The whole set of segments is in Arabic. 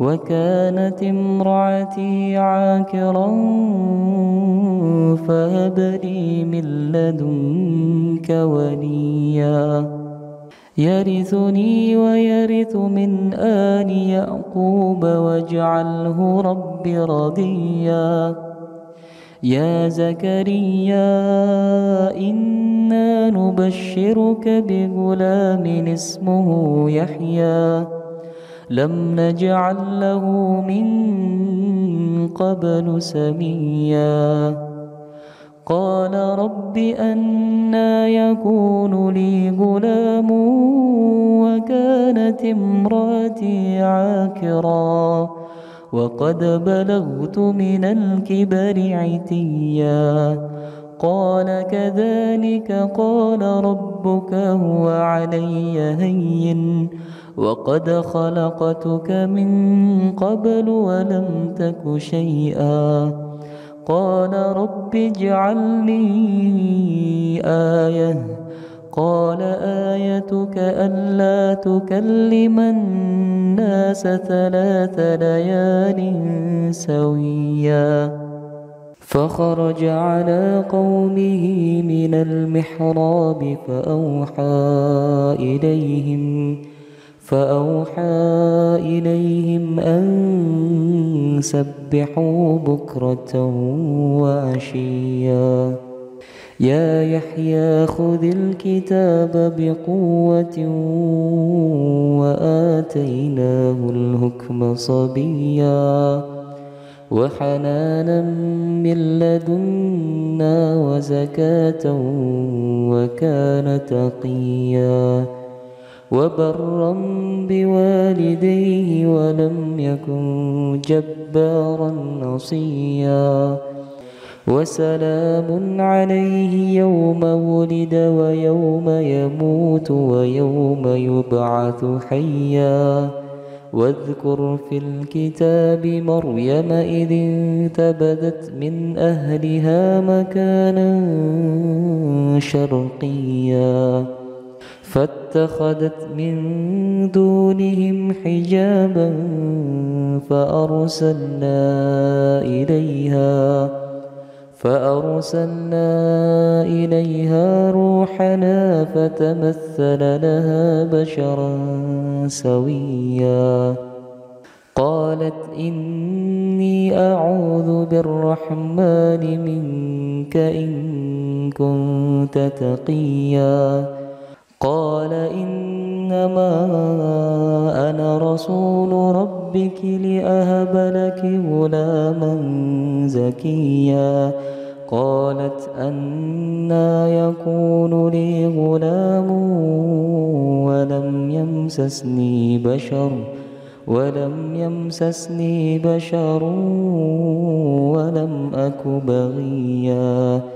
وكانت امرأتي عاكرا فهب لي من لدنك وليا. يرثني ويرث من آل يعقوب واجعله رب رضيا. يا زكريا إنا نبشرك بغلام اسمه يحيى. لم نجعل له من قبل سميا. قال رب أنا يكون لي غلام وكانت امرأتي عاكرا. وقد بلغت من الكبر عتيا. قال كذلك قال ربك هو علي هين. وقد خلقتك من قبل ولم تك شيئا. قال رب اجعل لي آية. قال آيتك ألا تكلم الناس ثلاث ليال سويا. فخرج على قومه من المحراب فأوحى إليهم فأوحى إليهم أن سبحوا بكرة وعشيا. يا يحيى خذ الكتاب بقوة وآتيناه الحكم صبيا. وحنانا من لدنا وزكاة وكان تقيا. وبرا بوالديه ولم يكن جبارا نصيا. وسلام عليه يوم ولد ويوم يموت ويوم يبعث حيا. واذكر في الكتاب مريم إذ انتبذت من أهلها مكانا شرقيا. فاتخذت من دونهم حجابا فأرسلنا إليها فأرسلنا إليها روحنا فتمثل لها بشرا سويا. قالت إني أعوذ بالرحمن منك إن كنت تقيا. قال إنما أنا رسول ربك لأهب لك غلاما زكيا. قالت أنا يكون لي غلام ولم يمسسني بشر ولم يمسسني بشر ولم أك بغيا.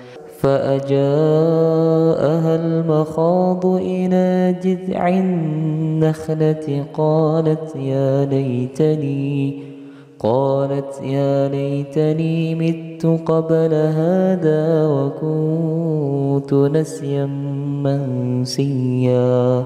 فأجاءها المخاض إلى جذع النخلة قالت يا ليتني قالت يا ليتني مت قبل هذا وكنت نسيا منسيا.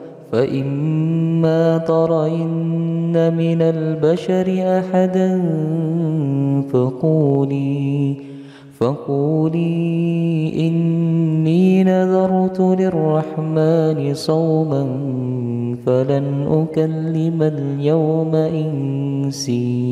فإما ترين من البشر أحدا فقولي فقولي إني نذرت للرحمن صوما فلن أكلم اليوم إنسيا.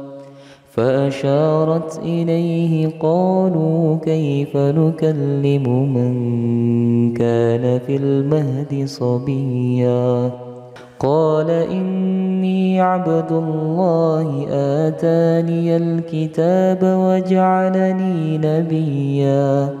فأشارت إليه قالوا كيف نكلم من كان في المهد صبيا؟ قال إني عبد الله آتاني الكتاب وجعلني نبيا.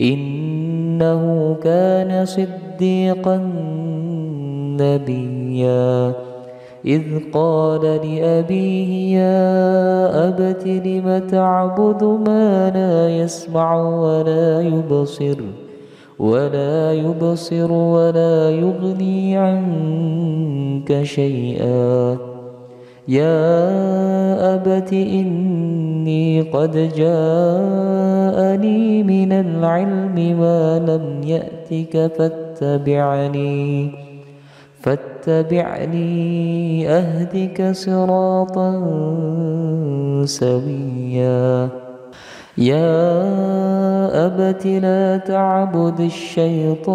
إنه كان صديقا نبيا. إذ قال لأبيه يا أبت لم تعبد ما لا يسمع ولا يبصر؟ ولا يبصر ولا يغني عنك شيئا. يا أبت إني قد جاءني من العلم ما لم يأتك فاتبعني فاتبعني أهدك صراطا سويا. يا أبت لا تعبد الشيطان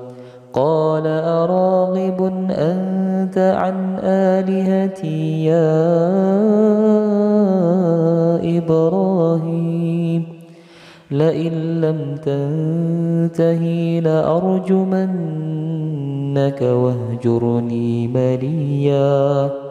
قال أراغب أنت عن آلهتي يا إبراهيم؟ لئن لم تنتهي لأرجمنك واهجرني مليا.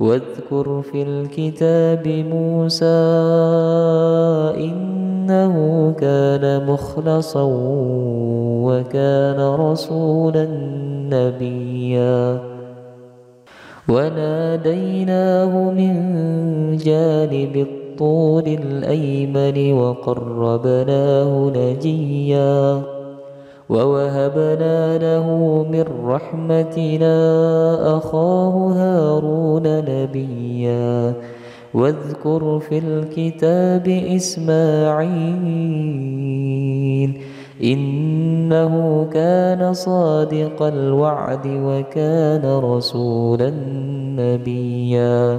واذكر في الكتاب موسى إنه كان مخلصا وكان رسولا نبيا. وناديناه من جانب الطول الأيمن وقربناه نجيا. ووهبنا له من رحمتنا أخاه هارون نبيا. واذكر في الكتاب إسماعيل إنه كان صادق الوعد وكان رسولا نبيا.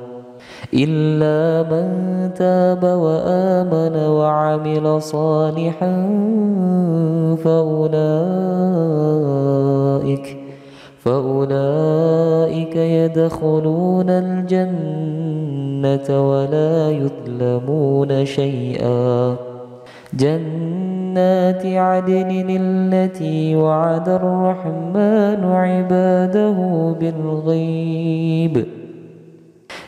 إلا من تاب وآمن وعمل صالحا فأولئك فأولئك يدخلون الجنة ولا يظلمون شيئا. جنات عدن التي وعد الرحمن عباده بالغيب.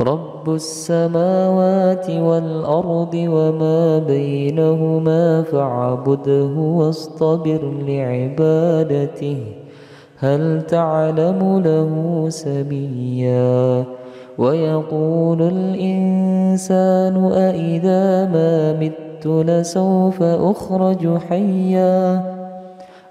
رب السماوات والأرض وما بينهما فاعبده واصطبر لعبادته هل تعلم له سبيا ويقول الإنسان أإذا ما مت لسوف أخرج حيا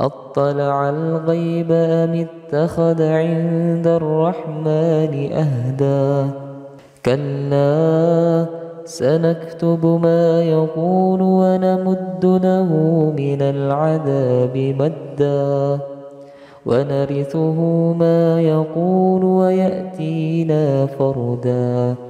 أطلع الغيب أم اتخذ عند الرحمن أهدا؟ كلا سنكتب ما يقول ونمد له من العذاب مدا. ونرثه ما يقول ويأتينا فردا.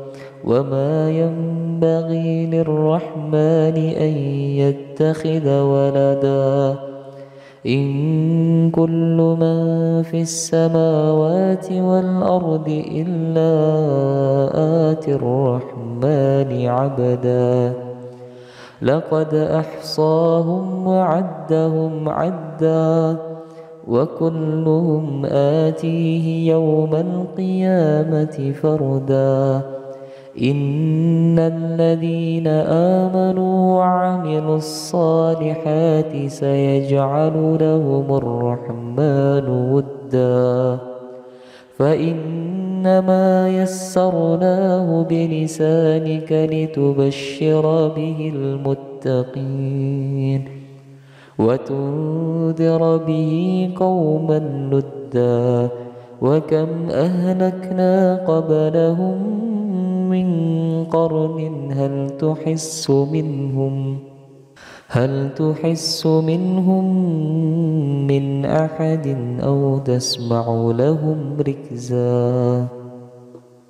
وما ينبغي للرحمن أن يتخذ ولدا إن كل من في السماوات والأرض إلا آتي الرحمن عبدا لقد أحصاهم وعدهم عدا وكلهم آتيه يوم القيامة فردا إن الذين آمنوا وعملوا الصالحات سيجعل لهم الرحمن ودا فإنما يسرناه بلسانك لتبشر به المتقين وتنذر به قوما لدا وكم أهلكنا قبلهم من قرن هل تحس منهم؟ هل تحس منهم من أحد أو تسمع لهم ركزاً؟